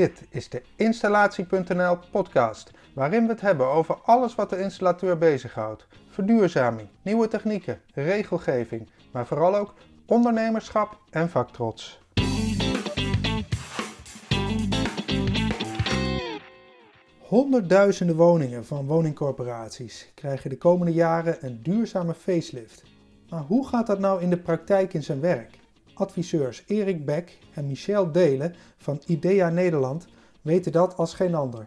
Dit is de Installatie.nl podcast, waarin we het hebben over alles wat de installateur bezighoudt. Verduurzaming, nieuwe technieken, regelgeving, maar vooral ook ondernemerschap en vaktrots. Honderdduizenden woningen van woningcorporaties krijgen de komende jaren een duurzame facelift. Maar hoe gaat dat nou in de praktijk in zijn werk? Adviseurs Erik Beck en Michel Delen van IDEA Nederland weten dat als geen ander.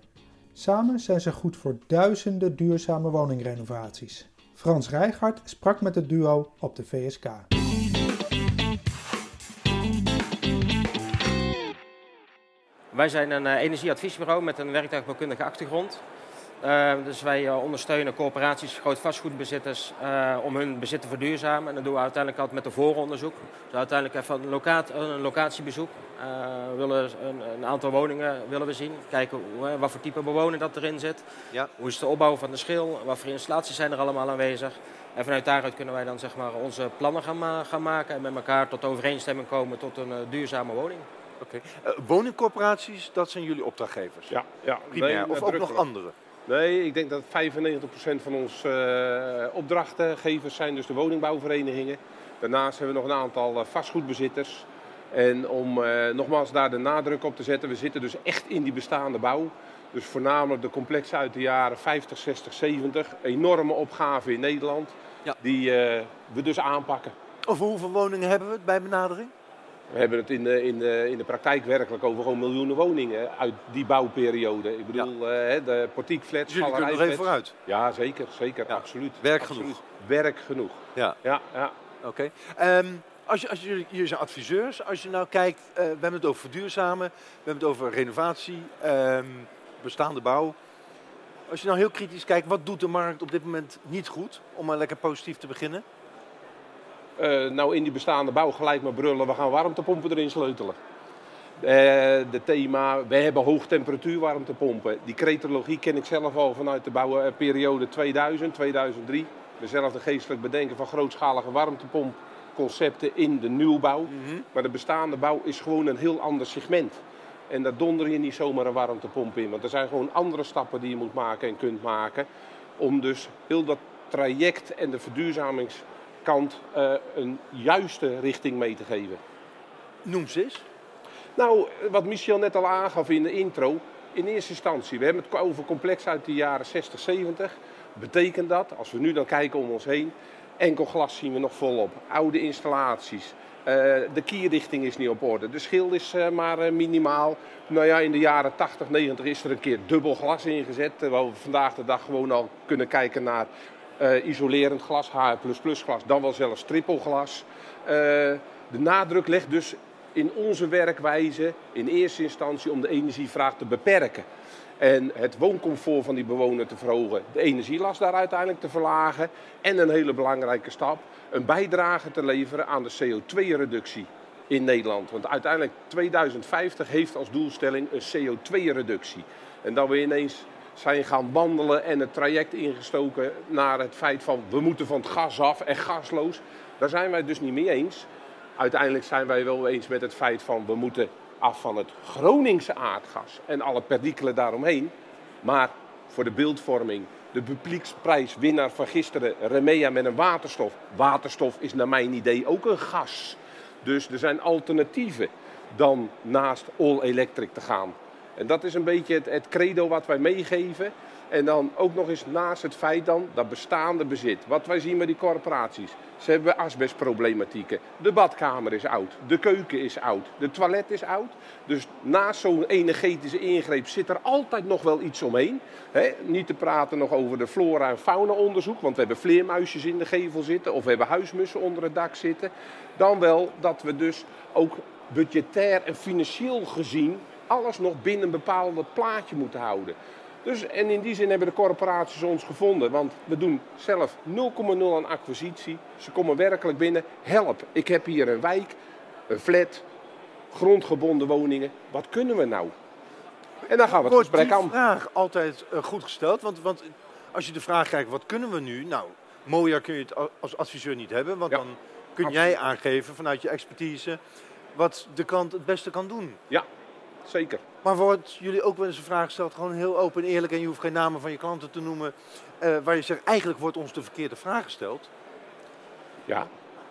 Samen zijn ze goed voor duizenden duurzame woningrenovaties. Frans Rijgaard sprak met het duo op de VSK. Wij zijn een uh, energieadviesbureau met een werktuigbouwkundige achtergrond. Uh, dus wij uh, ondersteunen corporaties, groot vastgoedbezitters om hun bezit te verduurzamen. En dat doen we uiteindelijk altijd met een vooronderzoek. Dus uiteindelijk even een, locaat, een locatiebezoek. we willen een, een, aantal woningen willen we zien. Kijken hoe, wat voor type bewoner dat erin zit. Ja. Hoe is de opbouw van de schil? Wat voor installaties zijn er allemaal aanwezig? En vanuit daaruit kunnen wij dan zeg maar, onze plannen gaan, gaan maken. En met elkaar tot overeenstemming komen tot een duurzame woning. Oké. Okay. woningcorporaties, dat zijn jullie opdrachtgevers? Ja, ja. Primair. Of ook nog andere? Nee, ik denk dat 95% van onze uh, opdrachtgevers zijn dus de woningbouwverenigingen. Daarnaast hebben we nog een aantal uh, vastgoedbezitters. En om uh, nogmaals daar de nadruk op te zetten, we zitten dus echt in die bestaande bouw. Dus voornamelijk de complexen uit de jaren 50, 60, 70. Enorme opgave in Nederland, ja. die we dus aanpakken. Over hoeveel woningen hebben we het bij benadering? We hebben het in de, in, de, in de praktijk werkelijk over gewoon miljoenen woningen uit die bouwperiode. Ik bedoel, ja. uh, de portiekflats, Jullie kunnen er even vooruit. Ja, zeker, zeker, ja. absoluut. Werk absoluut. genoeg. Werk genoeg. Ja. ja, ja. Oké. Okay. Um, als je, als je, jullie zijn adviseurs. Als je nou kijkt, uh, we hebben het over verduurzamen, we hebben het over renovatie, um, bestaande bouw. Als je nou heel kritisch kijkt, wat doet de markt op dit moment niet goed? Om maar lekker positief te beginnen. Uh, nou in die bestaande bouw gelijk maar brullen, we gaan warmtepompen erin sleutelen. Uh, de thema, wij hebben hoogtemperatuur warmtepompen. Die cretologie ken ik zelf al vanuit de bouwperiode 2000, 2003. Dezelfde geestelijk bedenken van grootschalige warmtepompconcepten in de nieuwbouw. Mm -hmm. Maar de bestaande bouw is gewoon een heel ander segment. En daar donder je niet zomaar een warmtepomp in. Want er zijn gewoon andere stappen die je moet maken en kunt maken. Om dus heel dat traject en de verduurzamings kant uh, een juiste richting mee te geven. Noem ze eens. Nou, wat Michel net al aangaf in de intro. In eerste instantie, we hebben het over complex uit de jaren 60, 70. Betekent dat, als we nu dan kijken om ons heen, enkel glas zien we nog volop. Oude installaties. Uh, de kierrichting is niet op orde. De schil is uh, maar uh, minimaal. Nou ja, in de jaren 80, 90 is er een keer dubbel glas ingezet. Terwijl we vandaag de dag gewoon al kunnen kijken naar isolerend glas, HR++ glas, dan wel zelfs trippelglas. Uh, de nadruk ligt dus in onze werkwijze in eerste instantie om de energievraag te beperken. En het wooncomfort van die bewoner te verhogen, de energielast daar uiteindelijk te verlagen. En een hele belangrijke stap, een bijdrage te leveren aan de CO2-reductie in Nederland. Want uiteindelijk 2050 heeft als doelstelling een CO2-reductie. En dan we ineens zijn gaan wandelen en het traject ingestoken naar het feit van we moeten van het gas af en gasloos. Daar zijn wij dus niet mee eens. Uiteindelijk zijn wij wel eens met het feit van we moeten af van het Groningse aardgas en alle perikelen daaromheen. Maar voor de beeldvorming, de publieksprijswinnaar van gisteren, Remea met een waterstof. Waterstof is naar mijn idee ook een gas. Dus er zijn alternatieven dan naast all electric te gaan. En dat is een beetje het, credo wat wij meegeven. En dan ook nog eens naast het feit dan dat bestaande bezit. Wat wij zien met die corporaties. Ze hebben asbestproblematieken. De badkamer is oud. De keuken is oud. De toilet is oud. Dus naast zo'n energetische ingreep zit er altijd nog wel iets omheen. He, niet te praten nog over de flora- en fauna-onderzoek. Want we hebben vleermuisjes in de gevel zitten. Of we hebben huismussen onder het dak zitten. Dan wel dat we dus ook budgetair en financieel gezien alles nog binnen een bepaald plaatje moeten houden. Dus, en in die zin hebben de corporaties ons gevonden. Want we doen zelf 0,0 aan acquisitie. Ze komen werkelijk binnen. Help, ik heb hier een wijk, een flat, grondgebonden woningen. Wat kunnen we nou? En dan gaan we het Wordt gesprek aan. vraag altijd uh, goed gesteld? Want, want als je de vraag krijgt, wat kunnen we nu? Nou, mooier kun je het als adviseur niet hebben. Want ja, dan kun absoluut. jij aangeven vanuit je expertise wat de klant het beste kan doen. Ja, zeker. Maar wordt jullie ook wel eens een vraag gesteld, gewoon heel open en eerlijk, en je hoeft geen namen van je klanten te noemen, eh, waar je zegt, eigenlijk wordt ons de verkeerde vraag gesteld? Ja,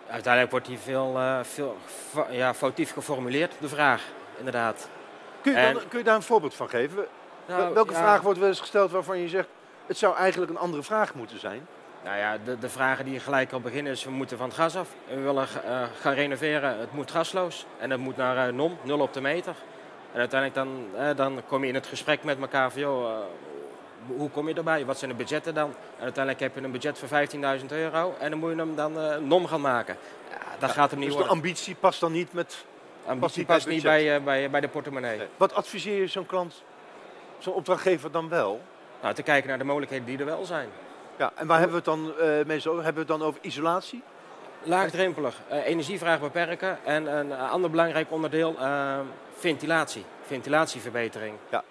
Uiteindelijk wordt die veel, eh, veel ja, foutief geformuleerd, de vraag, inderdaad. Kun je, En- dan, kun je daar een voorbeeld van geven? Nou, Welke ja, vraag wordt wel eens gesteld waarvan je zegt, het zou eigenlijk een andere vraag moeten zijn? Nou ja, de, de vragen die gelijk al beginnen is, we moeten van het gas af. En we willen eh, gaan renoveren, het moet gasloos. En het moet naar eh, NOM, nul op de meter. En uiteindelijk dan, eh, dan kom je in het gesprek met elkaar van, joh, eh, hoe kom je erbij? Wat zijn de budgetten dan? En uiteindelijk heb je een budget van 15.000 euro en dan moet je hem dan eh, NOM gaan maken. Ja, dat gaat hem niet Dus de worden. ambitie past dan niet met... Ambitie niet past niet bij, eh, bij, bij de portemonnee. Wat adviseer je zo'n klant, zo'n opdrachtgever dan wel? Nou, te kijken naar de mogelijkheden die er wel zijn. Ja, en waar hebben we het dan meestal over? Hebben we het dan over isolatie? Laagdrempelig, eh, energievraag beperken en een eh, ander belangrijk onderdeel, eh, ventilatie, ventilatieverbetering. Ja.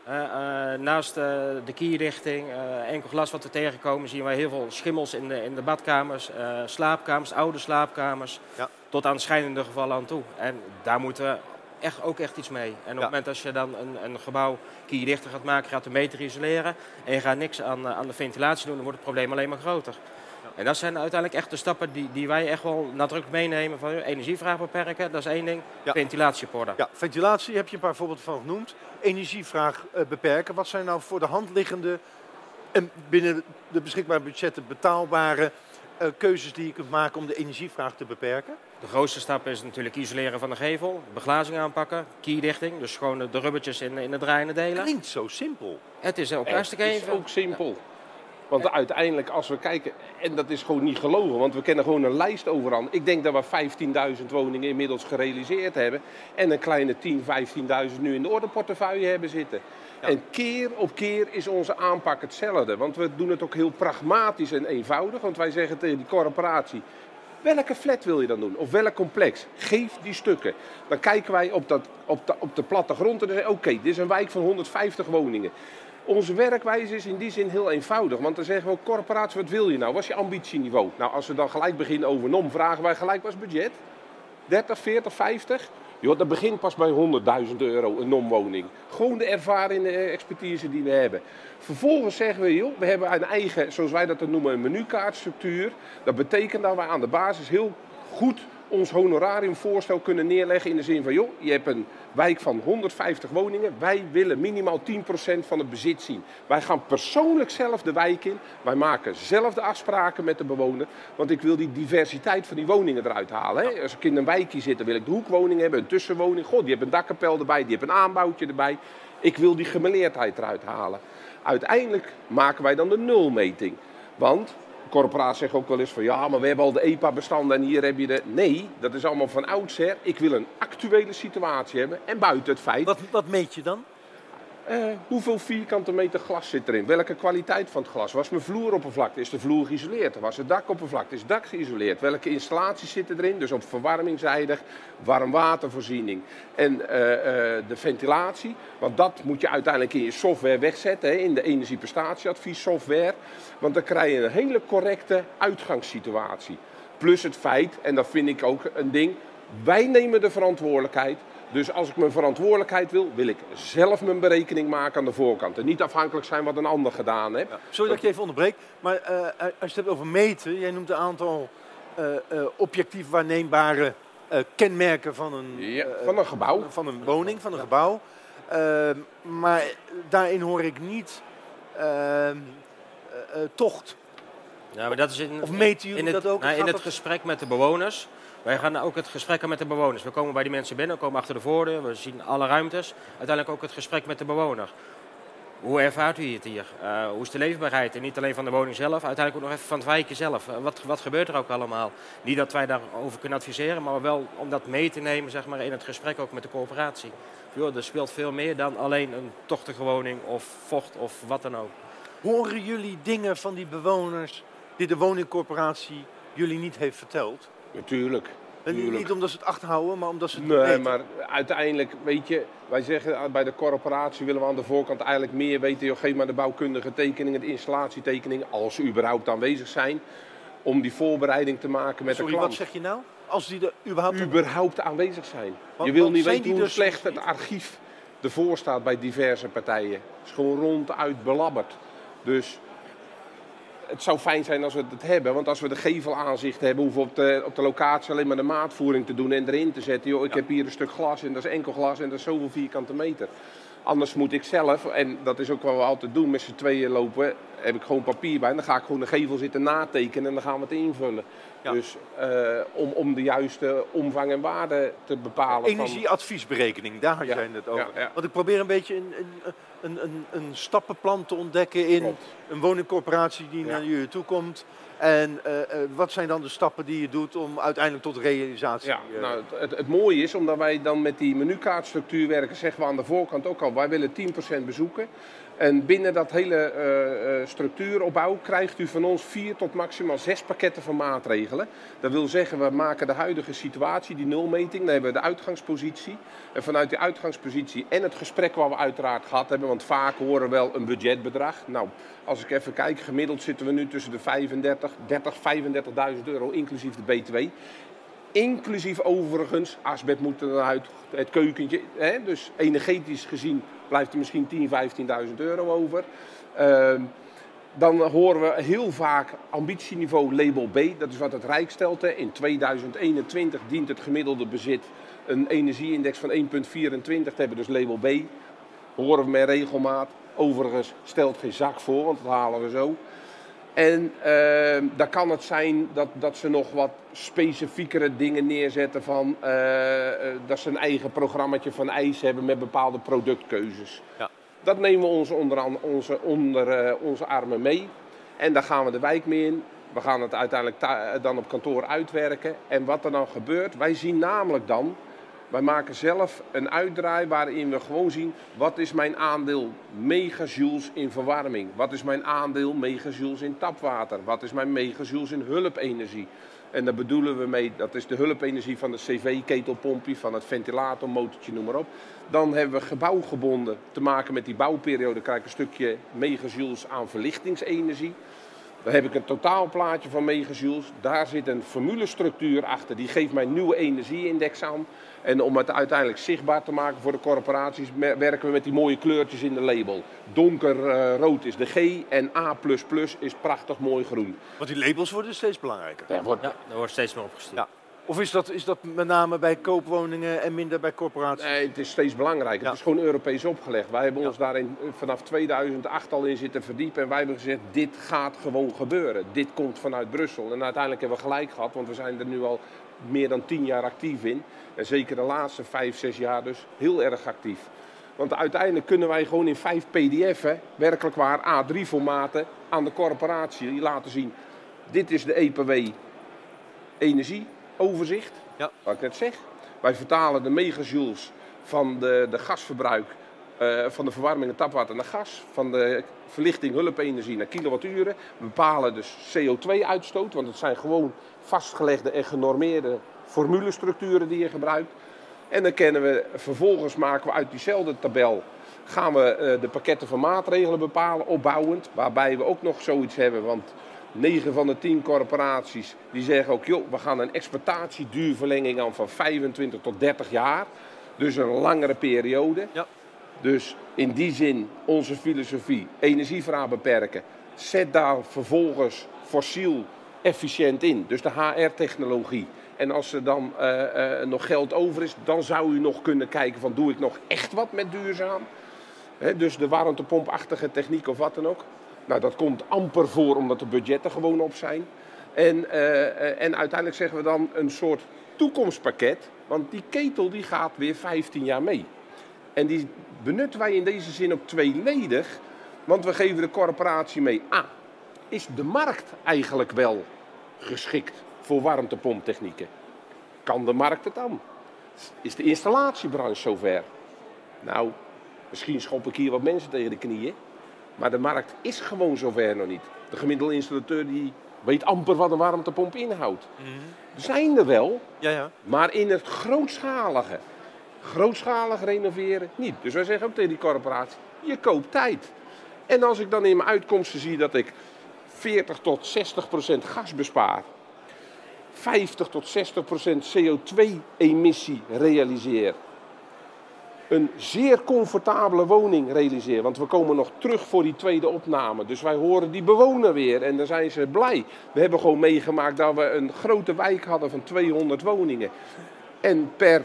Naast de kierdichting, eh, enkel glas wat we tegenkomen, zien wij heel veel schimmels in de, in de badkamers, slaapkamers, oude slaapkamers, Ja. tot aan schijnende gevallen aan toe. En daar moeten we echt, ook echt iets mee. En op Ja. het moment als je dan een, een gebouw kierdichter gaat maken, gaat de meter isoleren en je gaat niks aan, aan de ventilatie doen, dan wordt het probleem alleen maar groter. En dat zijn uiteindelijk echt de stappen die, die wij echt wel nadrukkelijk meenemen. Van energievraag beperken, dat is één ding. Ja. Ventilatie op orde. Ja, ventilatie heb je een paar voorbeelden van genoemd. Energievraag eh, beperken. Wat zijn nou voor de hand liggende en binnen de beschikbare budgetten betaalbare eh, keuzes die je kunt maken om de energievraag te beperken? De grootste stap is natuurlijk isoleren van de gevel, beglazing aanpakken, kierdichting, dus gewoon de, rubbertjes in, in de draaiende delen. Klinkt zo simpel. Het is ook Het hartstikke is even. ook simpel. Want uiteindelijk, als we kijken, en dat is gewoon niet gelogen, want we kennen gewoon een lijst overal. Ik denk dat we 15.000 woningen inmiddels gerealiseerd hebben. En een kleine 10.000, 15.000 nu in de ordeportefeuille hebben zitten. En keer op keer is onze aanpak hetzelfde. Want we doen het ook heel pragmatisch en eenvoudig. Want wij zeggen tegen die corporatie, Welke flat wil je dan doen? Of welk complex? Geef die stukken. Dan kijken wij op, dat, op, de, op de plattegrond en dan zeggen oké, dit is een wijk van 150 woningen. Onze werkwijze is in die zin heel eenvoudig. Want dan zeggen we, corporatie, wat wil je nou? Wat is je ambitieniveau? Nou, als we dan gelijk beginnen over NOM, vragen wij gelijk, wat is budget? 30, 40, 50? Joh, dat begint pas bij 100.000 euro een NOM-woning. Gewoon de ervaring en de expertise die we hebben. Vervolgens zeggen we, joh, we hebben een eigen, zoals wij dat noemen, een menukaartstructuur. Dat betekent dat wij aan de basis heel goed ons honorariumvoorstel kunnen neerleggen in de zin van, joh, je hebt een wijk van 150 woningen. Wij willen minimaal 10% van het bezit zien. Wij gaan persoonlijk zelf de wijk in. Wij maken zelf de afspraken met de bewoner. Want ik wil die diversiteit van die woningen eruit halen. Hè. Als ik in een wijkje zit, dan wil ik de hoekwoning hebben, een tussenwoning. God, die heeft een dakkapel erbij, die heeft een aanbouwtje erbij. Ik wil die gemeleerdheid eruit halen. Uiteindelijk maken wij dan de nulmeting. Want corporaties zeggen ook wel eens van ja, maar we hebben al de EPA-bestanden en hier heb je de. Nee, dat is allemaal van oudsher. Ik wil een actuele situatie hebben. En buiten het feit, Wat, wat meet je dan? Eh, hoeveel vierkante meter glas zit erin? Welke kwaliteit van het glas? Was mijn vloeroppervlakte? Is de vloer geïsoleerd? Was het dakoppervlakte? Is het dak geïsoleerd? Welke installaties zitten erin? Dus op verwarmingzijdig, warmwatervoorziening en eh, eh, de ventilatie. Want dat moet je uiteindelijk in je software wegzetten, in de energieprestatieadviessoftware. Want dan krijg je een hele correcte uitgangssituatie. Plus het feit, en dat vind ik ook een ding, wij nemen de verantwoordelijkheid. Dus als ik mijn verantwoordelijkheid wil, wil ik zelf mijn berekening maken aan de voorkant. En niet afhankelijk zijn wat een ander gedaan heeft. Sorry dat ik je even onderbreek, maar eh, als je het hebt over meten, jij noemt een aantal eh, eh, objectief waarneembare eh, kenmerken van een, Ja, eh, van een gebouw. van een woning, van een gebouw. Eh, maar daarin hoor ik niet eh, eh, eh, tocht. Ja, maar dat is in, Of meten jullie in het, dat ook? nou, in het gesprek met de bewoners. Wij gaan ook het gesprek aan met de bewoners. We komen bij die mensen binnen, we komen achter de voordeur, we zien alle ruimtes. Uiteindelijk ook het gesprek met de bewoner. Hoe ervaart u het hier? Eh, hoe is de leefbaarheid? En niet alleen van de woning zelf, uiteindelijk ook nog even van het wijkje zelf. Eh, wat, wat gebeurt er ook allemaal? Niet dat wij daarover kunnen adviseren, maar wel om dat mee te nemen zeg maar, in het gesprek ook met de coöperatie. Joh, er speelt veel meer dan alleen een tochtige woning of vocht of wat dan ook. Horen jullie dingen van die bewoners die de woningcorporatie jullie niet heeft verteld? Natuurlijk. En niet omdat ze het achterhouden, maar omdat ze het Nee, weten. maar uiteindelijk, weet je, wij zeggen ah, bij de corporatie willen we aan de voorkant eigenlijk meer weten. Joh, geef maar de bouwkundige tekeningen, de installatietekeningen, als ze überhaupt aanwezig zijn. Om die voorbereiding te maken met Sorry, de wat klant. zeg je nou? Als die er überhaupt... überhaupt aanwezig zijn. Want- je wil niet weten hoe dus slecht het archief ervoor staat bij diverse partijen. Het is gewoon ronduit belabberd. Dus het zou fijn zijn als we het hebben. Want als we de gevelaanzicht hebben, hoeven we op de, op de locatie alleen maar de maatvoering te doen en erin te zetten. Joh, ik heb hier een stuk glas en dat is enkel glas en dat is zoveel vierkante meter. Anders moet ik zelf, en dat is ook wat we altijd doen, met z'n tweeën lopen, heb ik gewoon papier bij. En dan ga ik gewoon de gevel zitten natekenen en dan gaan we het invullen. Dus uh, om, om de juiste omvang en waarde te bepalen. Energieadviesberekening, daar had jij het over. Want ik probeer een beetje een, een, een, een stappenplan te ontdekken in een woningcorporatie die naar jullie toe komt. En uh, uh, wat zijn dan de stappen die je doet om uiteindelijk tot realisatie... Ja, nou, het, het, mooie is, omdat wij dan met die menukaartstructuur werken, zeggen we aan de voorkant ook al, wij willen 10% bezoeken. En binnen dat hele uh, structuuropbouw krijgt u van ons vier tot maximaal zes pakketten van maatregelen. Dat wil zeggen, we maken de huidige situatie, die nulmeting, dan hebben we de uitgangspositie. En vanuit die uitgangspositie en het gesprek wat we uiteraard gehad hebben, want vaak horen we wel een budgetbedrag. Nou, als ik even kijk, gemiddeld zitten we nu tussen de 35, 30, 35.000 euro inclusief de BTW. Inclusief overigens, asbest moet eruit, het keukentje. Hè? Dus energetisch gezien blijft er misschien 10.000, 15.000 euro over. Uh, dan horen we heel vaak ambitieniveau label B. Dat is wat het Rijk stelt. Hè. In 2021 dient het gemiddelde bezit een energieindex van 1,24 te hebben, dus label B. Horen we met regelmaat. Overigens stelt geen zak voor, want dat halen we zo. En uh, dan kan het zijn dat, dat ze nog wat specifiekere dingen neerzetten van uh, dat ze een eigen programmaatje van ijs hebben met bepaalde productkeuzes. Ja. Dat nemen we ons onder, onze, onder uh, onze armen mee. En daar gaan we de wijk mee in. We gaan het uiteindelijk dan op kantoor uitwerken. En wat er dan gebeurt, wij zien namelijk dan wij maken zelf een uitdraai waarin we gewoon zien wat is mijn aandeel megajoules in verwarming. Wat is mijn aandeel megajoules in tapwater. Wat is mijn megajoules in hulpenergie. En daar bedoelen we mee, dat is de hulpenergie van de cv-ketelpompje, van het ventilatormotortje, noem maar op. Dan hebben we gebouwgebonden te maken met die bouwperiode, krijg ik een stukje megajoules aan verlichtingsenergie. Dan heb ik een totaalplaatje van megajoules. Daar zit een formulestructuur achter. Die geeft mij een nieuwe energieindex aan. En om het uiteindelijk zichtbaar te maken voor de corporaties, werken we met die mooie kleurtjes in de label. Donkerrood uh, is de G en A is prachtig mooi groen. Want die labels worden steeds belangrijker. Ja, wordt, ja daar wordt steeds meer opgestuurd. Ja. Of is dat, is dat met name bij koopwoningen en minder bij corporaties? Nee, het is steeds belangrijker. Het is gewoon Europees opgelegd. Wij hebben ons daarin vanaf 2008 al in zitten verdiepen. En wij hebben gezegd, dit gaat gewoon gebeuren. Dit komt vanuit Brussel. En uiteindelijk hebben we gelijk gehad, want we zijn er nu al meer dan 10 jaar actief in. En zeker de laatste 5, 6 jaar dus heel erg actief. Want uiteindelijk kunnen wij gewoon in 5 pdf'en, werkelijk waar A3-formaten, aan de corporatie laten zien. Dit is de EPW energieoverzicht, ja. wat ik net zeg. Wij vertalen de megajoules van de, de gasverbruik, uh, van de verwarming en tapwater naar gas, van de verlichting hulpenergie naar kilowatturen. We bepalen dus CO2-uitstoot, want het zijn gewoon vastgelegde en genormeerde formulestructuren die je gebruikt. En dan kennen we, vervolgens maken we uit diezelfde tabel, gaan we uh, de pakketten van maatregelen bepalen, opbouwend. Waarbij we ook nog zoiets hebben, want 9 van de 10 corporaties die zeggen ook, joh, we gaan een exploitatieduurverlenging aan van 25 tot 30 jaar. Dus een langere periode. Ja. Dus in die zin onze filosofie, energievraag beperken. Zet daar vervolgens fossiel efficiënt in. Dus de HR-technologie. En als er dan uh, uh, nog geld over is, dan zou u nog kunnen kijken van doe ik nog echt wat met duurzaam? He, dus de warmtepompachtige techniek of wat dan ook. Nou, dat komt amper voor omdat de budgetten gewoon op zijn. En, uh, en uiteindelijk zeggen we dan een soort toekomstpakket. Want die ketel die gaat weer 15 jaar mee. En die benutten wij in deze zin ook tweeledig. Want we geven de corporatie mee. A, is de markt eigenlijk wel geschikt voor warmtepomptechnieken? Kan de markt het dan? Is de installatiebranche zover? Nou, misschien schop ik hier wat mensen tegen de knieën. Maar de markt is gewoon zover nog niet. De gemiddelde installateur die weet amper wat een warmtepomp inhoudt. Mm Zijn er wel, ja, ja. maar in het grootschalige. Grootschalig renoveren niet. Dus wij zeggen ook tegen die corporatie, je koopt tijd. En als ik dan in mijn uitkomsten zie dat ik 40 tot 60 procent gas bespaar, 50 tot 60 procent CO2-emissie realiseer, een zeer comfortabele woning realiseren. Want we komen nog terug voor die tweede opname. Dus wij horen die bewoner weer en dan zijn ze blij. We hebben gewoon meegemaakt dat we een grote wijk hadden van 200 woningen. En per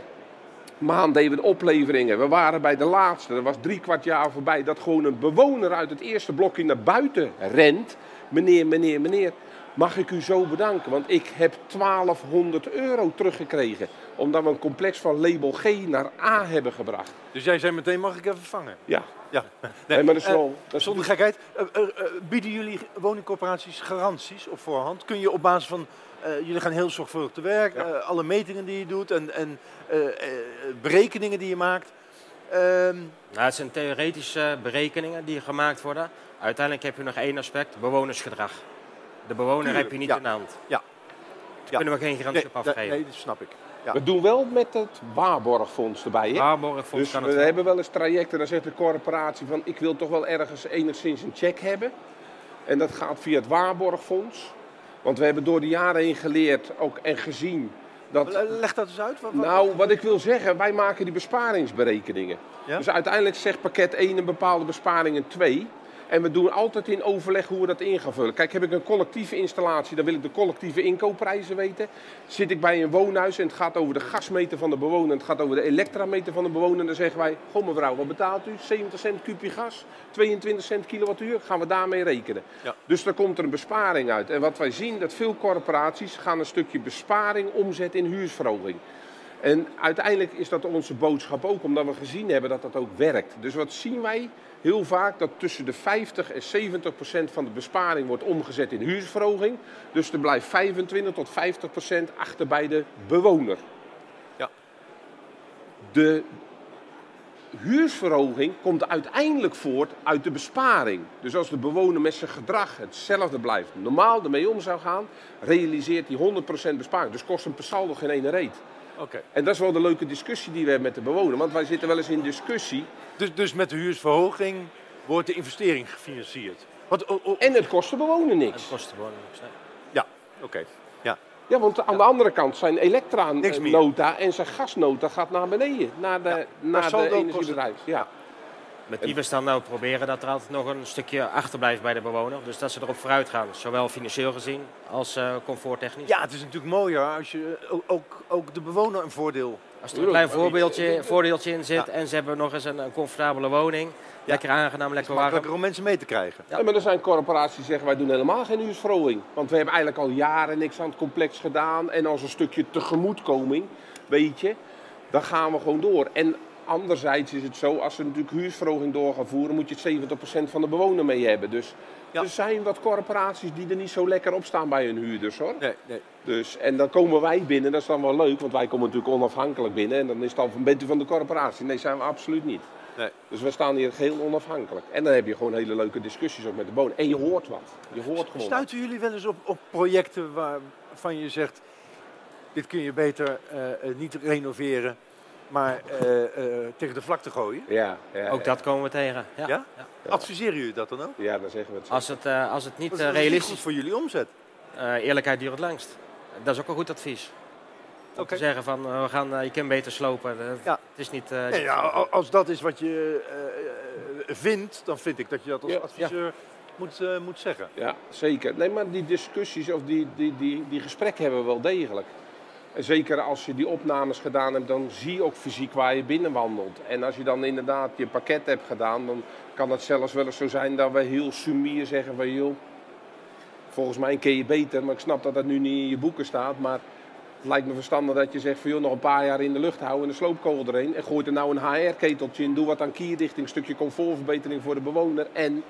maand deden we de opleveringen. We waren bij de laatste, er was drie kwart jaar voorbij, dat gewoon een bewoner uit het eerste blokje naar buiten rent. Meneer, meneer, meneer, mag ik u zo bedanken? Want ik heb 1200 euro teruggekregen. Omdat we een complex van label G naar A hebben gebracht. Dus jij zei meteen, mag ik even vangen? Ja, Ja. nee, maar dat is eh, wel... Dat is Zonder gekheid, eh, eh, bieden jullie woningcorporaties garanties op voorhand? Kun je op basis van, eh, jullie gaan heel zorgvuldig te werk, Ja. eh, alle metingen die je doet en, en berekeningen die je maakt. Ehm, Nou, het zijn theoretische berekeningen die gemaakt worden. Uiteindelijk heb je nog één aspect, bewonersgedrag. De bewoner Tuurlijk, heb je niet ja. in de hand. Ja. Daar Ja. kunnen we geen garantie nee, op afgeven. nee, dat snap ik. Ja. We doen wel met het waarborgfonds erbij. Hè? Waarborgfonds Dus kan we het hebben wel eens trajecten, dan zegt de corporatie van ik wil toch wel ergens enigszins een check hebben. En dat gaat via het waarborgfonds. Want we hebben door de jaren heen geleerd ook en gezien dat... Leg dat eens uit. Wat, wat- Nou, wat ik wil zeggen, wij maken die besparingsberekeningen. Ja? Dus uiteindelijk zegt pakket 1 een bepaalde besparing en 2. En we doen altijd in overleg hoe we dat in gaan vullen. Kijk, heb ik een collectieve installatie, dan wil ik de collectieve inkoopprijzen weten. Zit ik bij een woonhuis en het gaat over de gasmeter van de bewoner, en het gaat over de elektrameter van de bewoner, dan zeggen wij: Goh, mevrouw, wat betaalt u? 70 cent kubje gas, 22 cent kilowattuur, gaan we daarmee rekenen. Ja. Dus daar komt er een besparing uit. En wat wij zien, dat veel corporaties gaan een stukje besparing omzetten in huursverhoging. En uiteindelijk is dat onze boodschap ook, omdat we gezien hebben dat dat ook werkt. Dus wat zien wij heel vaak? Dat tussen de 50 en 70 procent van de besparing wordt omgezet in huursverhoging. Dus er blijft 25 tot 50 procent achter bij de bewoner. Ja. De huursverhoging komt uiteindelijk voort uit de besparing. Dus als de bewoner met zijn gedrag hetzelfde blijft, normaal ermee om zou gaan, realiseert hij 100% besparing. Dus kost hem per saldo geen ene reet. Oké. En dat is wel de leuke discussie die we hebben met de bewoner. Want wij zitten wel eens in discussie. Dus, dus met de huursverhoging wordt de investering gefinancierd. Wat, oh, oh, En het kost de bewoner En niks. het kost de bewoner niks, nee. ja, oké. Ja. Ja, want aan de andere kant zijn elektra-nota en zijn gasnota gaat naar beneden. Naar de, naar de energiebedrijf. Ja. Met die we staan nou proberen dat er altijd nog een stukje achterblijft bij de bewoner. Dus dat ze erop vooruit gaan. Zowel financieel gezien als eh, comforttechnisch. ja, het is natuurlijk mooier als je ook, ook, ook de bewoner een voordeel... Als er een klein voorbeeldje, voordeeltje in zit Ja. en ze hebben nog eens een, een comfortabele woning. Lekker aangenaam, lekker warm. Makkelijker om mensen mee te krijgen. Ja. Ja, maar er zijn corporaties die zeggen wij doen helemaal geen huursverhoging. Want we hebben eigenlijk al jaren niks aan het complex gedaan. En als een stukje tegemoetkoming, weet je, dan gaan we gewoon door. En anderzijds is het zo, als we natuurlijk huursverhoging door gaan voeren, moet je het 70% van de bewoner mee hebben. Dus Ja. er zijn wat corporaties die er niet zo lekker op staan bij hun huurders hoor. Nee, nee. Dus, en dan komen wij binnen, dat is dan wel leuk, want wij komen natuurlijk onafhankelijk binnen. En dan is het dan van, bent u van de corporatie? Nee, zijn we absoluut niet. Nee. Dus we staan hier geheel onafhankelijk. En dan heb je gewoon hele leuke discussies ook met de bewoner. En je hoort wat. Je hoort gewoon. Stuiten jullie wel eens op, op projecten waarvan je zegt... dit kun je beter eh, eh, niet renoveren, maar eh, eh, tegen de vlakte gooien? Ja, ja, Ook dat komen we tegen. Ja. Ja? Adviseren jullie dat dan ook? Ja, dan zeggen we het zo. Als, het, eh, als het niet Dat is realistisch goed voor jullie omzet. Eh, eerlijkheid duurt het langst. Dat is ook een goed advies. Om Oké. te zeggen van, we gaan, eh, je kunt beter slopen. Ja. Het is niet... eh, Nee, ja, als dat is wat je vindt, dan vind ik dat je dat als Ja, adviseur moet, eh, moet zeggen. Ja, zeker. Nee, maar die discussies of die, die, die, die gesprekken hebben we wel degelijk. Zeker als je die opnames gedaan hebt, dan zie je ook fysiek waar je binnenwandelt. En als je dan inderdaad je pakket hebt gedaan, dan kan het zelfs wel eens zo zijn dat we heel sumier zeggen van joh, volgens mij ken je beter, maar ik snap dat dat nu niet in je boeken staat. Maar het lijkt me verstandig dat je zegt van joh, nog een paar jaar in de lucht houden en een sloopkogel erheen. En gooit er nou een HR-keteltje in, doe wat aan kierdichting, stukje comfortverbetering voor de bewoner en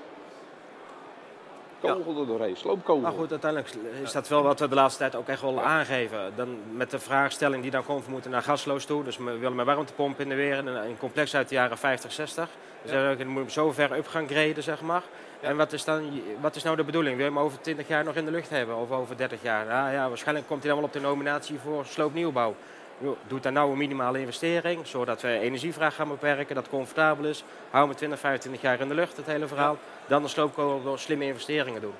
kogel er doorheen, sloopkogel. Maar goed, uiteindelijk is dat wel wat we de laatste tijd ook echt wel aangeven. Dan met de vraagstelling die dan komt, we moeten naar gasloos toe. Dus we willen met warmtepomp in de weer. Een, complex uit de jaren 50, 60. Dus dan moet je zo ver up gaan graden, zeg maar. En wat is, dan, wat is nou de bedoeling? Wil je hem over 20 jaar nog in de lucht hebben? Of over 30 jaar? Nou ja, waarschijnlijk komt hij dan wel op de nominatie voor sloopnieuwbal. Doe dan nou een minimale investering, zodat we energievraag gaan beperken, dat comfortabel is. Hou hem 20, 25 jaar in de lucht, het hele verhaal. Dan de sloopkogel door slimme investeringen doen.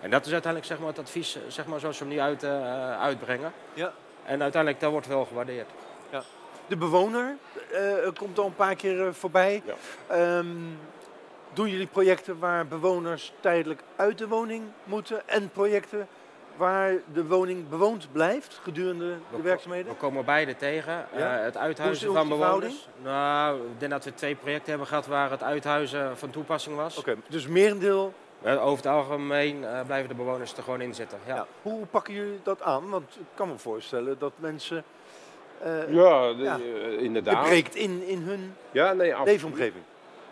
En dat is uiteindelijk zeg maar, het advies zeg maar, zoals we hem nu uit, eh, uitbrengen. Ja. En uiteindelijk, dat wordt wel gewaardeerd. De bewoner eh, komt al een paar keer eh, voorbij. Ja. Ehm, doen jullie projecten waar bewoners tijdelijk uit de woning moeten en projecten waar de woning bewoond blijft gedurende de We- werkzaamheden? We komen beide tegen. Ja? Eh, het uithuizen van hoe is de bewoners. Nou, ik denk dat we twee projecten hebben gehad waar het uithuizen van toepassing was. Oké, dus merendeel. Over het algemeen eh, blijven de bewoners er gewoon in zitten. Ja. Ja. Hoe pakken jullie dat aan? Want ik kan me voorstellen dat mensen. eh, Ja, de- Ja. eh, het inderdaad. breekt in, in hun Ja, nee, leefomgeving.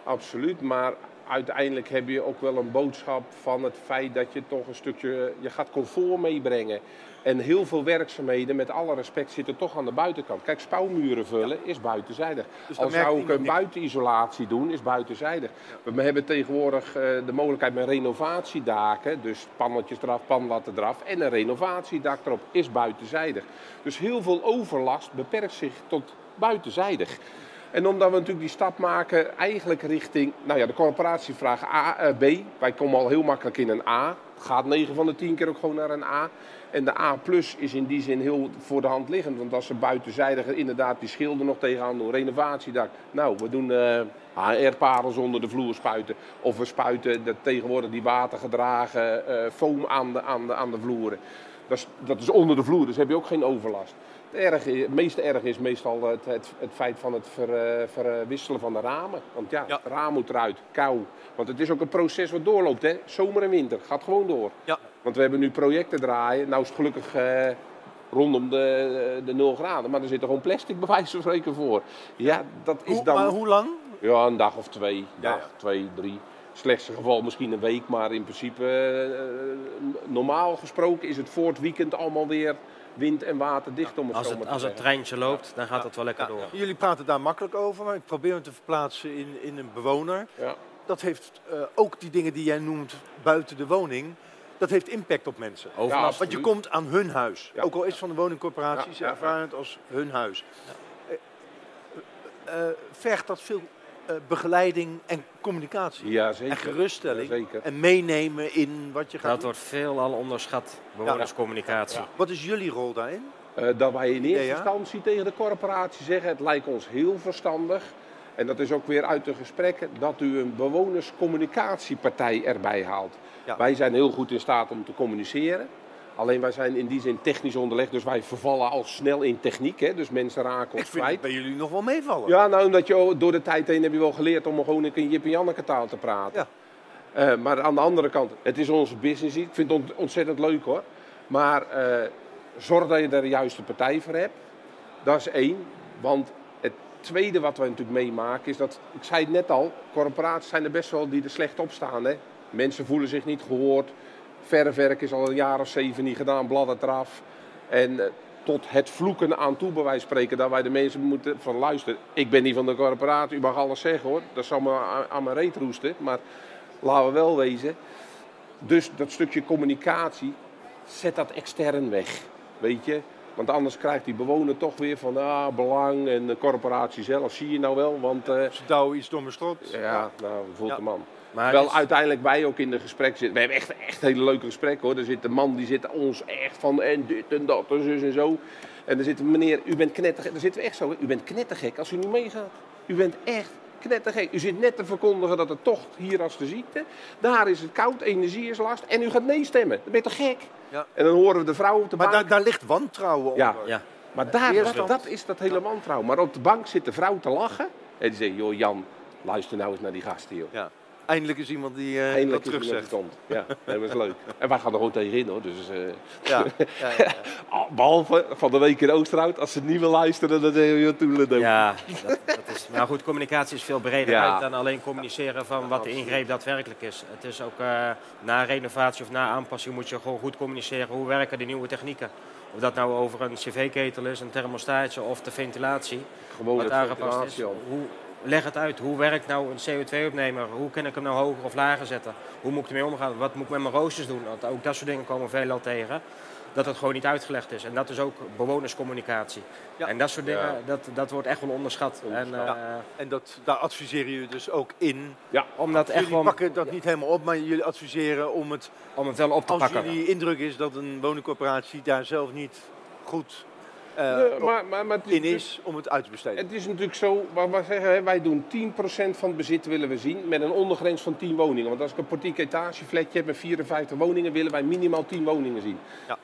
Absoluut, maar uiteindelijk heb je ook wel een boodschap van het feit dat je toch een stukje, je gaat comfort meebrengen. En heel veel werkzaamheden, met alle respect, zitten toch aan de buitenkant. Kijk, spouwmuren vullen is buitenzijdig. Dus dan Al merkt zou ik een buitenisolatie doen, is buitenzijdig. We hebben tegenwoordig eh, de mogelijkheid met renovatiedaken. Dus pannetjes eraf, panlatten eraf. En een renovatiedak erop is buitenzijdig. Dus heel veel overlast beperkt zich tot buitenzijdig. En omdat we natuurlijk die stap maken, eigenlijk richting, nou ja, de corporatie vraagt A, eh, B. Wij komen al heel makkelijk in een A. Gaat 9 van de 10 keer ook gewoon naar een A. En de A plus is in die zin heel voor de hand liggend. Want als ze buitenzijdig inderdaad die schilder nog tegenaan doen, renovatiedak. Nou, we doen eh HR-parels onder de vloer spuiten. Of we spuiten de, tegenwoordig die watergedragen eh foam aan de, aan, de, aan de vloeren. Dat is, dat is onder de vloer, dus heb je ook geen overlast. Het, erg, het meeste erg is meestal het, het, het feit van het ver, eh, verwisselen van de ramen. Want ja, Ja. het raam moet eruit, kou. Want het is ook een proces wat doorloopt, hè. Zomer en winter, gaat gewoon door. Ja. Want we hebben nu projecten draaien. Nou is het gelukkig eh, rondom de, de 0 graden. Maar er zit er gewoon plastic bij wijze van spreken voor. Ja, dat is Hoe, dan... Maar hoe lang? Ja, een dag of twee. Dag, ja. twee, drie. Slechtste geval misschien een week, maar in principe, eh, normaal gesproken is het voor het weekend allemaal weer wind en water dicht om het Als zo het, als het treintje loopt, dan gaat het wel lekker Ja, door. Jullie praten daar makkelijk over, maar ik probeer me te verplaatsen in, in een bewoner. Ja. Dat heeft eh, ook die dingen die jij noemt buiten de woning, dat heeft impact op mensen. Overlast. Want je komt aan hun huis. Ja. Ook al is het van de woningcorporatie, Ja, ervaren het als hun huis. Eh, vergt dat veel begeleiding en communicatie? Ja, zeker. En geruststelling? Ja, zeker. En meenemen in wat je gaat Dat doen? wordt veelal onderschat, bewonerscommunicatie. Ja. Wat is jullie rol daarin? Eh, dat wij in eerste Ja, ja. instantie tegen de corporatie zeggen: het lijkt ons heel verstandig. En dat is ook weer uit de gesprekken dat u een bewonerscommunicatiepartij erbij haalt. Ja. Wij zijn heel goed in staat om te communiceren. Alleen wij zijn in die zin technisch onderlegd, dus wij vervallen al snel in techniek. Hè? Dus mensen raken Ik ons vind het kwijt. bij jullie nog wel meevallen. Ja, nou, omdat je door de tijd heen heb je wel geleerd om gewoon een Jip en Janneke taal te praten. Ja. Eh, maar aan de andere kant, het is onze business. Ik vind het ont- ontzettend leuk hoor. Maar eh, zorg dat je er de juiste partij voor hebt. Dat is één. Want het tweede wat wij natuurlijk meemaken is dat, ik zei het net al, corporaties zijn er best wel die er slecht op staan. Hè? Mensen voelen zich niet gehoord. Verfwerk is al een jaar of zeven niet gedaan, bladdert eraf. En eh, tot het vloeken aan toe, bij wijze van spreken, dat wij de mensen moeten van luisteren. Ik ben niet van de corporatie, u mag alles zeggen hoor. Dat zal me aan, mijn reet roesten. Maar laten we wel wezen. Dus dat stukje communicatie, zet dat extern weg. Weet je? Want anders krijgt die bewoner toch weer van ah, belang en de corporatie zelf. Zie je nou wel? Want eh, Ze douwen iets door mijn strot. ja, nou, voelt Ja. de man. Maar Wel is- uiteindelijk wij ook in de gesprek zitten. We hebben echt, echt hele leuke gesprekken hoor. Er zit een man die zit ons echt van en dit en dat en zus en zo. En er zit een meneer, u bent knettergek. Daar zitten we echt zo. hè. U bent knettergek als u niet meegaat. U bent echt knettergek. U zit net te verkondigen dat het toch hier als de ziekte. Daar is het koud, energie is last. En u gaat nee stemmen. Dan ben je toch gek? Ja. En dan horen we de vrouw op de Maar bank. daar, daar ligt wantrouwen Ja. onder. ja. Maar daar, dat, dat is dat hele wantrouwen. Maar op de bank zit de vrouw te lachen. En die zegt, joh Jan, luister nou eens naar die gasten joh. Ja. Eindelijk is iemand die Eindelijk dat terug zegt. komt. Ja, dat is leuk. En wij gaan er gewoon tegenin hoor. Dus, eh, Ja. Ja, ja, ja. ah, behalve van de week in Oosterhout, als ze niet meer luisteren, dan zeggen we toedeledoe. Ja, dat, dat is, maar goed, communicatie is veel breder uit dan alleen communiceren van wat de ingreep daadwerkelijk is. Het is ook eh, na renovatie of na aanpassing moet je gewoon goed communiceren hoe werken de nieuwe technieken. Of dat nou over een cv-ketel is, een thermostaatje of de ventilatie. Gewoon wat het aangepast is. Hoe, leg het uit. Hoe werkt nou een CO2-opnemer? Hoe kan ik hem nou hoger of lager zetten? Hoe moet ik ermee omgaan? Wat moet ik met mijn roosters doen? Want ook dat soort dingen komen veelal tegen. Dat het gewoon niet uitgelegd is. En dat is ook bewonerscommunicatie. Ja. En dat soort dingen, Ja. dat, dat wordt echt wel onderschat. Onderschat. En, eh, En dat, daar adviseren jullie dus ook in. Ja, om, dat echt Jullie wel, pakken dat niet helemaal op, maar jullie adviseren om het, om het wel op te als pakken. jullie indruk is dat een woningcorporatie daar zelf niet goed eh, maar, maar, maar het is in is om het uit te besteden. Het is natuurlijk zo, wat zeggen, wij doen 10% van het bezit willen we zien met een ondergrens van 10 woningen. Want als ik een portiek etageflatje heb met 54 woningen, willen wij minimaal 10 woningen zien. Ja.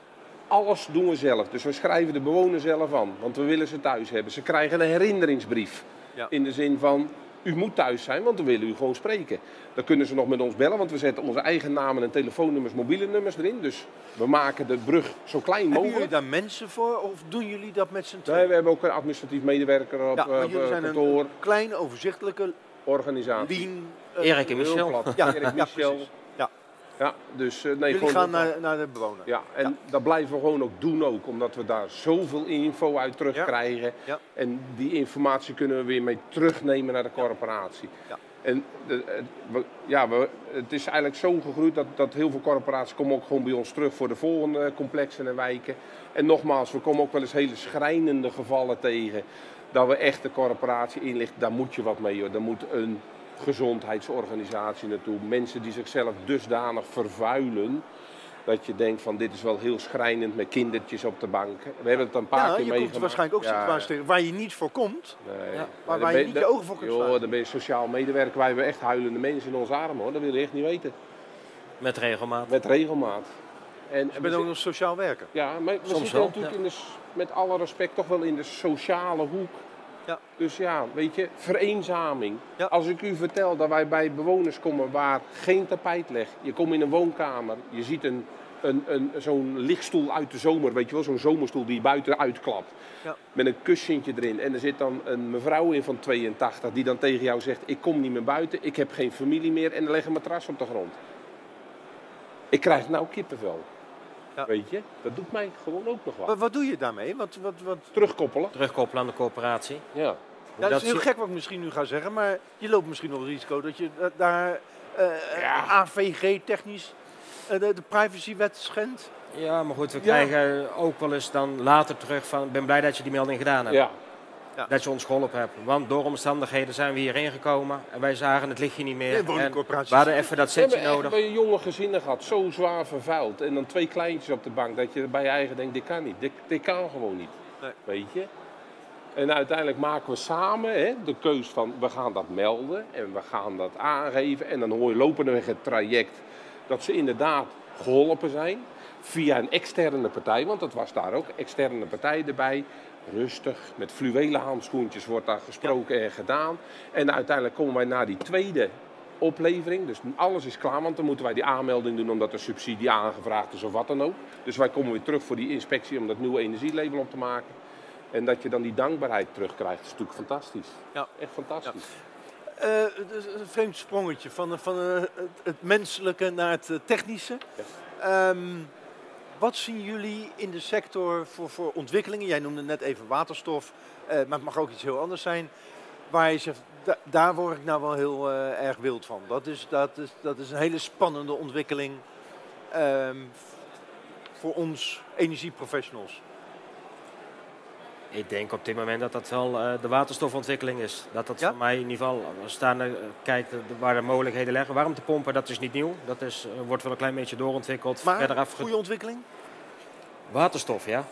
Alles doen we zelf, dus we schrijven de bewoner zelf aan, want we willen ze thuis hebben. Ze krijgen een herinneringsbrief. Ja. In de zin van, u moet thuis zijn, want we willen u gewoon spreken. Dan kunnen ze nog met ons bellen, want we zetten onze eigen namen en telefoonnummers, mobiele nummers erin. Dus we maken de brug zo klein Hebben mogelijk. jullie daar mensen voor of doen jullie dat met z'n Nee, tweeën? we hebben ook een administratief medewerker op, ja, eh, maar op jullie eh, zijn kantoor, een klein, overzichtelijke, organisatie. eh, Erik en Michel. Ja, Erik Michel. Ja. Ja, dus eh, nee, jullie gewoon gaan naar, naar de bewoner. Ja, en dat blijven we gewoon ook doen ook, omdat we daar zoveel info uit terugkrijgen. Ja. En die informatie kunnen we weer mee terugnemen naar de corporatie. Ja. En het- we- ja, we, het is eigenlijk zo gegroeid dat, dat heel veel corporaties komen ook gewoon bij ons terug voor de volgende complexen en wijken. En nogmaals, we komen ook wel eens hele schrijnende gevallen tegen. Dat we echt de corporatie inlichten, daar moet je wat mee hoor. Daar moet een gezondheidsorganisatie naartoe. Mensen die zichzelf dusdanig vervuilen. Dat je denkt van dit is wel heel schrijnend met kindertjes op de bank. We hebben het een paar Ja, keer je meegemaakt. komt waarschijnlijk ook Ja, tegen waar je niet voor komt. Nee. Ja. Maar waar je niet je ogen voor kunt joh, sluiten. dan ben je sociaal medewerker. Wij hebben echt huilende mensen in onze armen hoor. Dat wil je echt niet weten. Met regelmaat. Met regelmaat. En Je bent ook nog sociaal werker. ja, maar we Soms zitten wel, natuurlijk ja. in de, met alle respect toch wel in de sociale hoek. Ja. Dus ja, weet je, vereenzaming. Ja. Als ik u vertel dat wij bij bewoners komen waar geen tapijt ligt. Je komt in een woonkamer, je ziet een, een, een, zo'n lichtstoel uit de zomer, weet je wel, zo'n zomerstoel die buiten uitklapt. Ja. Met een kussentje erin. En er zit dan een mevrouw in van 82 die dan tegen jou zegt, ik kom niet meer buiten, ik heb geen familie meer en er ligt een matras op de grond. Ik krijg nou kippenvel. Ja. Weet je, dat doet mij gewoon ook nog wat. Wat, wat doe je daarmee? Wat, wat, wat... Terugkoppelen. Terugkoppelen aan de corporatie. Ja. Ja, dat Dat is heel zie- gek wat ik misschien nu ga zeggen, maar je loopt misschien nog het risico dat je eh, daar eh, Ja. AVG-technisch de, de privacywet schendt. Ja, maar goed, we Ja. krijgen ook wel eens dan later terug van... Ik ben blij dat je die melding gedaan hebt. ja. Dat je ons geholpen hebt. Want door omstandigheden zijn we hierheen gekomen. En wij zagen het lichtje niet meer. Nee, en we hadden even dat We hebben setje nodig. bij jonge gezinnen gehad, zo zwaar vervuild. En dan twee kleintjes op de bank, dat je bij je eigen denkt, dit kan niet. Dit, dit kan gewoon niet. Nee. Weet je? En uiteindelijk maken we samen hè, de keus van, we gaan dat melden en we gaan dat aangeven. En dan hoor je lopendeweg het traject dat ze inderdaad geholpen zijn. Via een externe partij, want dat was daar ook, externe partij erbij. Rustig, met fluwelen handschoentjes wordt daar gesproken en gedaan. En uiteindelijk komen wij naar die tweede oplevering. Dus alles is klaar, want dan moeten wij die aanmelding doen omdat er subsidie aangevraagd is of wat dan ook. Dus wij komen weer terug voor die inspectie om dat nieuwe energielabel op te maken. En dat je dan die dankbaarheid terugkrijgt, is natuurlijk fantastisch. Ja. Echt fantastisch. Eh, het is een vreemd sprongetje van, van eh, het, het menselijke naar het eh, technische. Ehm, wat zien jullie in de sector voor, voor ontwikkelingen? Jij noemde net even waterstof, eh, maar het mag ook iets heel anders zijn. Waar je zegt, da- daar word ik nou wel heel eh, erg wild van. Dat is, dat, is, dat is een hele spannende ontwikkeling ehm, voor ons energieprofessionals. Ik denk op dit moment dat dat wel eh, de waterstofontwikkeling is. Dat dat Ja? voor mij in ieder geval, als je daar naar kijkt eh, waar de mogelijkheden liggen. Warmtepompen, dat is niet nieuw. Dat is, eh, wordt wel een klein beetje doorontwikkeld. Maar verder afge... goede ontwikkeling? Waterstof, ja.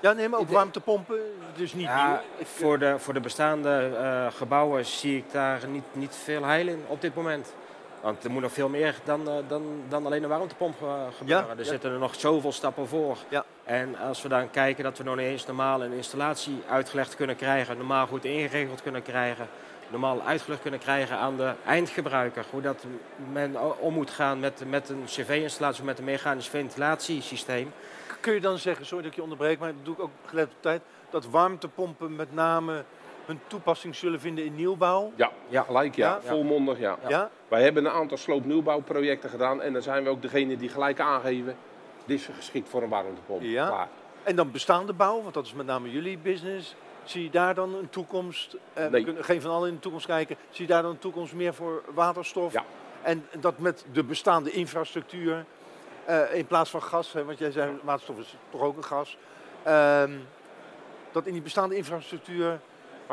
Ja, nee, maar ook warmtepompen, dus niet ja nieuw. Voor, de, voor de bestaande gebouwen zie ik daar niet, niet veel heil in op dit moment. Want er moet nog veel meer dan, dan, dan alleen een warmtepomp gebeuren. Ja, er ja. zitten er nog zoveel stappen voor. Ja. En als we dan kijken dat we nog niet eens normaal een installatie uitgelegd kunnen krijgen, normaal goed ingeregeld kunnen krijgen, normaal uitgelegd kunnen krijgen aan de eindgebruiker, hoe dat men om moet gaan met, met een cv-installatie of met een mechanisch ventilatiesysteem. Kun je dan zeggen, sorry dat ik je onderbreek, maar dat doe ik ook gelet op tijd, dat warmtepompen met name hun toepassing zullen vinden in nieuwbouw? Ja, Ja. gelijk ja. Ja? Volmondig ja. Ja? Wij hebben een aantal sloopnieuwbouwprojecten gedaan en dan zijn we ook degene die gelijk aangeven, dit is geschikt voor een warmtepomp. Ja. Klaar. En dan bestaande bouw, want dat is met name jullie business. Zie je daar dan een toekomst? Eh, We Nee. kunnen geen van allen in de toekomst kijken. Zie je daar dan een toekomst meer voor waterstof? Ja. En dat met de bestaande infrastructuur, eh, in plaats van gas, hè, want jij zei waterstof is toch ook een gas. ehm, dat in die bestaande infrastructuur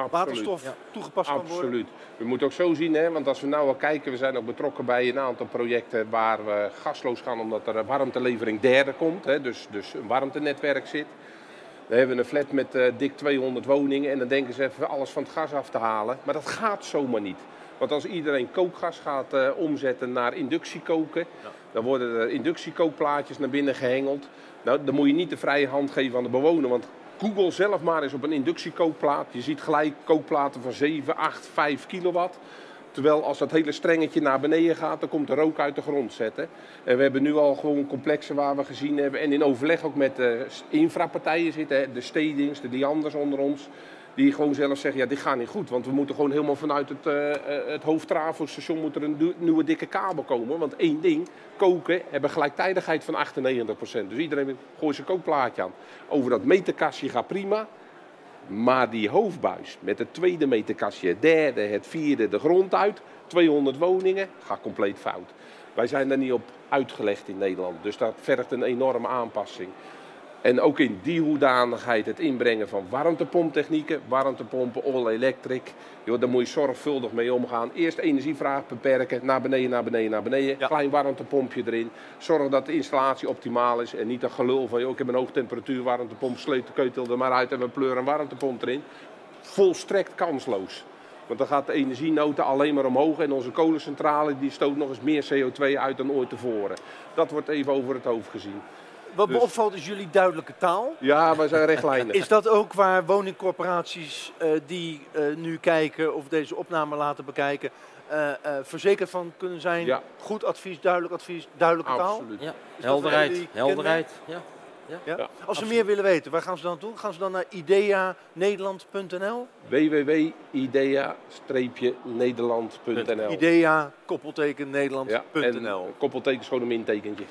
Absoluut. waterstof Ja. toegepast kan worden? Absoluut. We moeten ook zo zien, hè, want als we nou wel kijken, we zijn ook betrokken bij een aantal projecten waar we gasloos gaan omdat er een warmtelevering derde komt, hè, dus, dus een warmtenetwerk zit. We hebben een flat met uh, dik 200 woningen en dan denken ze even alles van het gas af te halen. Maar dat gaat zomaar niet. Want als iedereen kookgas gaat uh, omzetten naar inductiekoken, ja. dan worden er inductiekookplaatjes naar binnen gehengeld. Nou, dan moet je niet de vrije hand geven aan de bewoner, want Google zelf maar eens op een inductiekookplaat. Je ziet gelijk kookplaten van 7, 8, 5 kilowatt. Terwijl als dat hele strengetje naar beneden gaat, dan komt de rook uit de grond zetten. En we hebben nu al gewoon complexen waar we gezien hebben. En in overleg ook met de infrapartijen zitten, de stedings, de dianders onder ons. Die gewoon zelf zeggen, ja dit gaat niet goed. Want we moeten gewoon helemaal vanuit het, uh, het moet er een nieuwe dikke kabel komen. Want één ding, koken hebben gelijktijdigheid van 98%. Dus iedereen gooit zijn kookplaatje aan. Over dat meterkastje gaat prima. Maar die hoofdbuis met het tweede meterkastje, het derde, het vierde, de grond uit, 200 woningen, gaat compleet fout. Wij zijn daar niet op uitgelegd in Nederland, dus dat vergt een enorme aanpassing. En ook in die hoedanigheid het inbrengen van warmtepomptechnieken, warmtepompen, all electric. Joh, daar moet je zorgvuldig mee omgaan. Eerst energievraag beperken, naar beneden, naar beneden, naar beneden. Klein warmtepompje erin. Zorg dat de installatie optimaal is en niet een gelul van, joh, ik heb een hoogtemperatuur warmtepomp, sleut de keutel er maar uit en we pleuren een warmtepomp erin. Volstrekt kansloos. Want dan gaat de energienota alleen maar omhoog en onze kolencentrale die stoot nog eens meer CO2 uit dan ooit tevoren. Dat wordt even over het hoofd gezien. Wat me dus- opvalt is jullie duidelijke taal. Ja, wij zijn rechtlijnen. Is dat ook waar woningcorporaties uh, die uh, nu kijken of deze opname laten bekijken, uh, verzekerd van kunnen zijn? Ja. Goed advies, duidelijk advies, duidelijke Absoluut. taal? Ja. Helderheid, helderheid. Ja. Ja? ja? Als Absoluut. ze meer willen weten, waar gaan ze dan naartoe? Gaan ze dan naar ideanederland.nl? www.idea-nederland.nl Idea, koppelteken, nederland.nl ja, koppelteken is gewoon een mintekentje.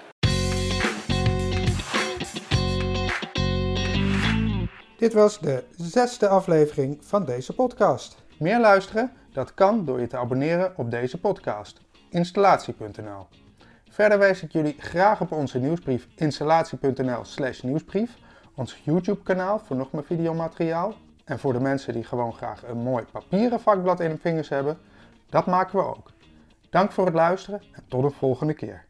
Dit was de zesde aflevering van deze podcast. Meer luisteren? Dat kan door je te abonneren op deze podcast. Installatie.nl Verder wijs ik jullie graag op onze nieuwsbrief installatie.nl slash nieuwsbrief, ons YouTube kanaal voor nog meer videomateriaal en voor de mensen die gewoon graag een mooi papieren vakblad in hun vingers hebben, dat maken we ook. Dank voor het luisteren en tot de volgende keer.